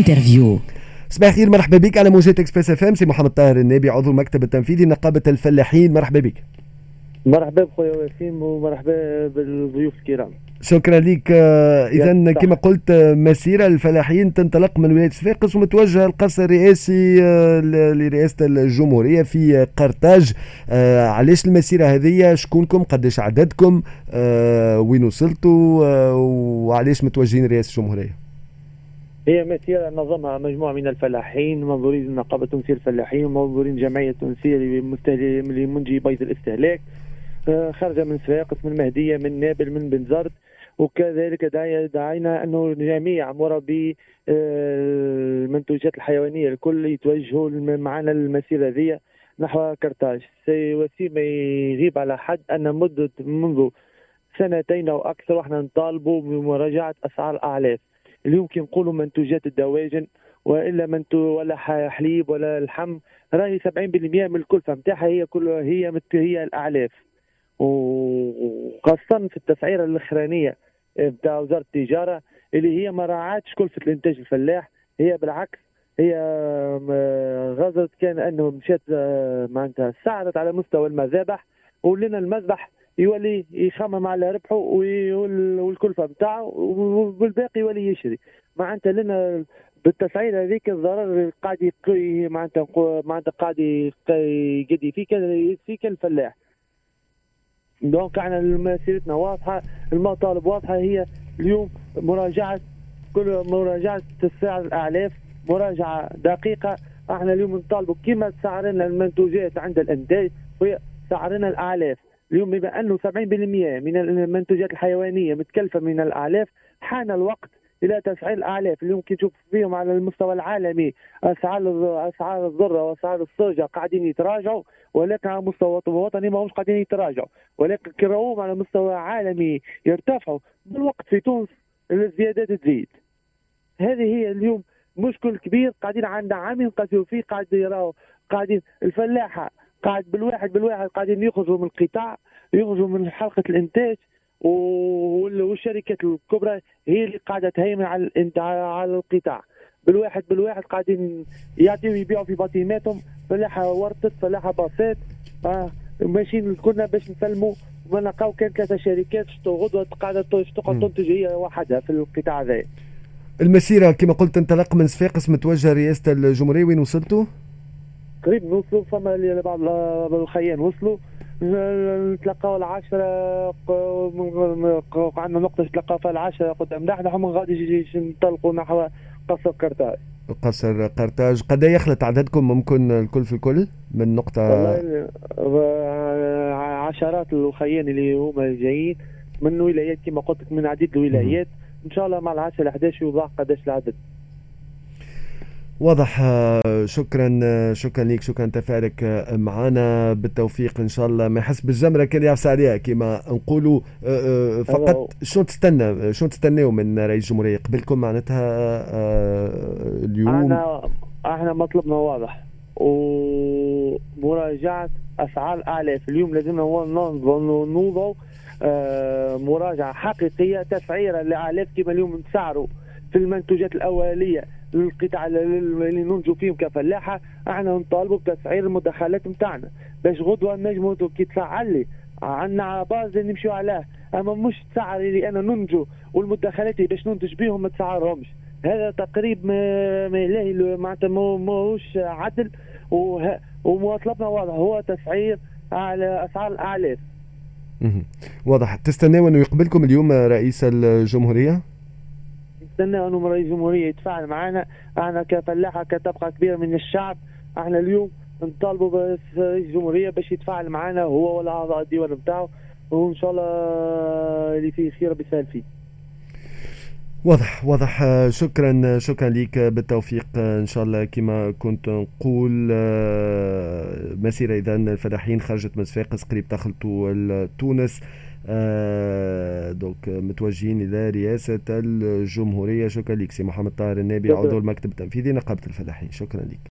interview صباح الخير مرحبا بك على موجات Express FM. سي محمد طاهر النبي عضو المكتب التنفيذي نقابه الفلاحين. مرحبا بك. مرحبا بخويا وسيم ومرحبا بالضيوف الكرام. شكرا لك. اذا كما قلت آه، مسيرة الفلاحين تنطلق من ولاية صفاقس ومتوجهه القصر الرئاسي آه، لرئاسة الجمهورية في قرطاج. آه، علاش المسيرة هذه؟ شكونكم؟ قداش عددكم؟ وين وصلتوا؟ وعلاش متوجهين رئاسة الجمهورية؟ هي مسيرة نظمها مجموعة من الفلاحين منظورين النقابة التونسية للفلاحين ومنظورين الجمعية التونسية لمنجي بيض الاستهلاك. خرج من صفاقس من مهدية من نابل من بنزرت وكذلك دعينا أنه جميع مربي آه، المنتوجات الحيوانية الكل يتوجهوا معنا المسيره ذي. نحو كرتاج. سي وسيم يغيب على حد أن مده منذ سنتين أو أكثر وإحنا نطالبوا بمراجعة أسعار الأعلاف. اللي يمكن نقولوا منتوجات الدواجن وإلا منتو ولا حليب ولا اللحم راهي 70% من الكلفه نتاعها هي كلها هي هي الأعلاف. وخاصة في التسعيره الأخرانية بتاع وزارة التجارة اللي هي ما راعتش كلفه الإنتاج الفلاح هي بالعكس هي غزرت كان انه مشات آه، معناتها سعرت على مستوى المذابح ولنا المذبح يولي يخمم على ربحه والكلفه بتاعه والباقي يولي يشري. معناتها لنا بالتسعير هذيك الضرر قاعد معناتها معناتها قاعد يقدي فيك فيك الفلاح دونك إحنا مسيرتنا واضحة المطالب واضحة هي اليوم مراجعة كل مراجعة تسعير الأعلاف مراجعة دقيقة. إحنا اليوم نطالبوا كما سعرنا المنتوجات عند الانتاج هي سعرنا الأعلاف. اليوم بما أنه 70% من المنتوجات الحيوانية متكلفة من الأعلاف حان الوقت إلى تسعير الأعلاف. اللي يمكن تشوف فيهم على المستوى العالمي أسعار أسعار الذرة وأسعار الصوجة قاعدين يتراجعوا ولكن على مستوى الوطني ما همش قاعدين يتراجعوا. ولكن كراهم على مستوى عالمي يرتفعوا بالوقت في تونس الزيادات تزيد. هذه هي اليوم مشكل كبير قاعدين عندنا عام ينقسموا فيه قاعد يراو قاعدين الفلاحة قاعد بالواحد بالواحد قاعدين يخرجوا من القطاع يخرجوا من حلقة الإنتاج والشركات الكبرى هي اللي قاعدة تهيمن على على القطاع. بالواحد بالواحد قاعدين يعطيو يبيعوا في باطيماتهم فلاحة ورطت فلاحة باصات آه ماشيين كنا باش نسلموا. ونلقاو كان ثلاثة شركات غدوة قاعدة تقعد تنتج هي وحدها في القطاع هذا. المسيرة كما قلت انطلق من صفاقس متوجه رئاسة الجمهورية وين وصلتوا؟ قريب نوصلوا فما بعض الخيان وصلوا نتلقاو العشرة عندنا نقطة نتلقاو فيها العشرة قدام. نحن هم غادي ننطلقوا نحو قصر قرطاج. قصر قرطاج. قد يخلط عددكم ممكن الكل في الكل من نقطة؟ عشرات الخيان اللي هما جايين من ولايات كما قلت لك من عديد الولايات. إن شاء الله مع العشرة 11 يوضع قداش العدد. واضح شكرا شكرا لك شكرا تفاعلك معنا بالتوفيق إن شاء الله. ما يحس بالجمرة كان يعفس عليها كما نقولوا آه، آه، فقط شو تستنى شو تستناو من رئيس الجمهورية؟ قبلكم معناتها آه، اليوم. إحنا أحنا مطلبنا واضح. ومراجعة أسعار الاعلاف اليوم لازمنا نوضعوا مراجعة حقيقية تسعيره لاعلاف كما اليوم نسعروا في المنتوجات الأولية. للقطاع اللي ننجو فيهم كفلاحة إحنا نطالبوا بتسعير المدخلات نتاعنا باش غدوة نجموا كي تسعر لي عندنا باز نمشيو عليه أما مش تسعر لي أنا ننجو والمدخلات باش ننتج بيهم ما تسعرهمش. هذا تقريب ما ما معناتها ماهوش عدل ومطلبنا واضح هو تسعير على أسعار الأعلاف. واضح. تستناوا أنه يقبلكم اليوم رئيس الجمهورية؟ نستنى انه رئيس الجمهورية يتفاعل معنا. أحنا كفلاحة كطبقة كبيرة من الشعب أحنا اليوم نطالبوا برئيس الجمهورية باش يتفاعل معنا هو ولا اعضاء الديوان بتاعه. وإن شاء الله اللي فيه خير بيسهل فيه. واضح واضح. شكرا شكرا لك بالتوفيق. إن شاء الله كما كنت نقول مسيره اذا الفلاحين خرجت من صفاقس قريب دخلتوا تونس. آه donc متوجهين إلى رئاسة الجمهورية. شكرا لك سي محمد طاهر النبي عضو المكتب التنفيذي نقابه الفلاحين. شكرا لك.